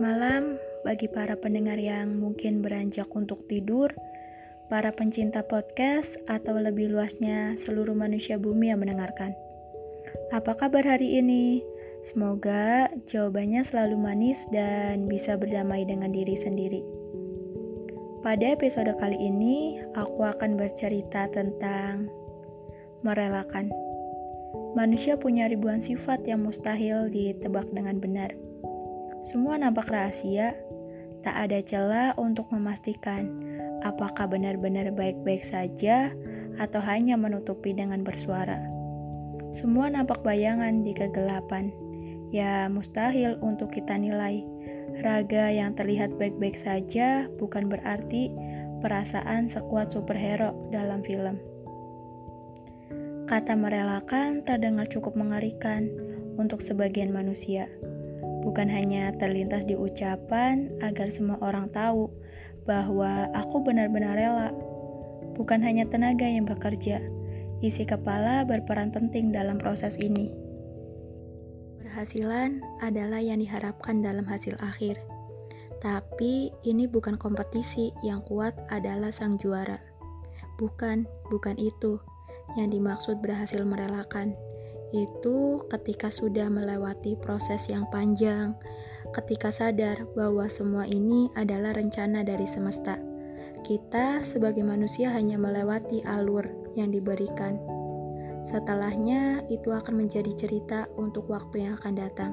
malam bagi para pendengar yang mungkin beranjak untuk tidur, para pencinta podcast, atau lebih luasnya seluruh manusia bumi yang mendengarkan. Apa kabar hari ini? Semoga jawabannya selalu manis dan bisa berdamai dengan diri sendiri. Pada episode kali ini, aku akan bercerita tentang merelakan. Manusia punya ribuan sifat yang mustahil ditebak dengan benar. Semua nampak rahasia, tak ada celah untuk memastikan apakah benar-benar baik-baik saja atau hanya menutupi dengan bersuara. Semua nampak bayangan di kegelapan, ya mustahil untuk kita nilai. Raga yang terlihat baik-baik saja bukan berarti perasaan sekuat superhero dalam film. Kata merelakan terdengar cukup mengerikan untuk sebagian manusia bukan hanya terlintas di ucapan agar semua orang tahu bahwa aku benar-benar rela. Bukan hanya tenaga yang bekerja, isi kepala berperan penting dalam proses ini. Berhasilan adalah yang diharapkan dalam hasil akhir. Tapi ini bukan kompetisi yang kuat adalah sang juara. Bukan, bukan itu yang dimaksud berhasil merelakan itu ketika sudah melewati proses yang panjang, ketika sadar bahwa semua ini adalah rencana dari semesta. Kita sebagai manusia hanya melewati alur yang diberikan. Setelahnya, itu akan menjadi cerita untuk waktu yang akan datang.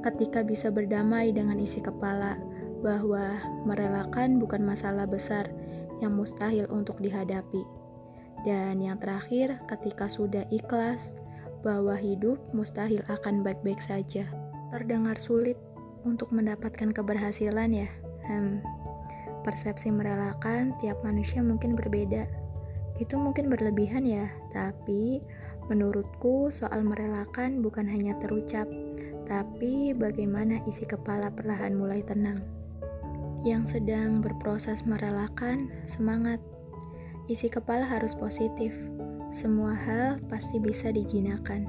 Ketika bisa berdamai dengan isi kepala bahwa merelakan bukan masalah besar yang mustahil untuk dihadapi dan yang terakhir, ketika sudah ikhlas bahwa hidup mustahil akan baik-baik saja. Terdengar sulit untuk mendapatkan keberhasilan ya. Hmm, persepsi merelakan tiap manusia mungkin berbeda. Itu mungkin berlebihan ya, tapi menurutku soal merelakan bukan hanya terucap, tapi bagaimana isi kepala perlahan mulai tenang. Yang sedang berproses merelakan, semangat Isi kepala harus positif. Semua hal pasti bisa dijinakan.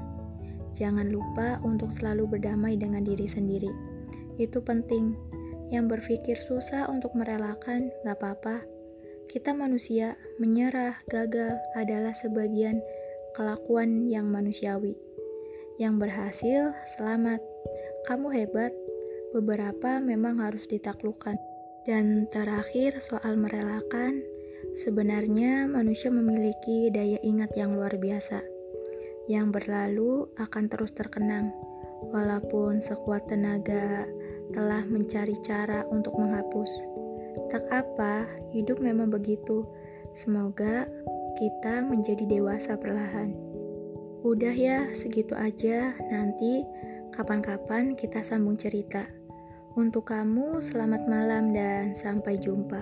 Jangan lupa untuk selalu berdamai dengan diri sendiri. Itu penting. Yang berpikir susah untuk merelakan, gak apa-apa. Kita manusia, menyerah, gagal adalah sebagian kelakuan yang manusiawi. Yang berhasil, selamat. Kamu hebat. Beberapa memang harus ditaklukkan. Dan terakhir, soal merelakan, Sebenarnya, manusia memiliki daya ingat yang luar biasa, yang berlalu akan terus terkenang, walaupun sekuat tenaga telah mencari cara untuk menghapus. Tak apa, hidup memang begitu. Semoga kita menjadi dewasa perlahan. Udah ya, segitu aja. Nanti kapan-kapan kita sambung cerita. Untuk kamu, selamat malam dan sampai jumpa.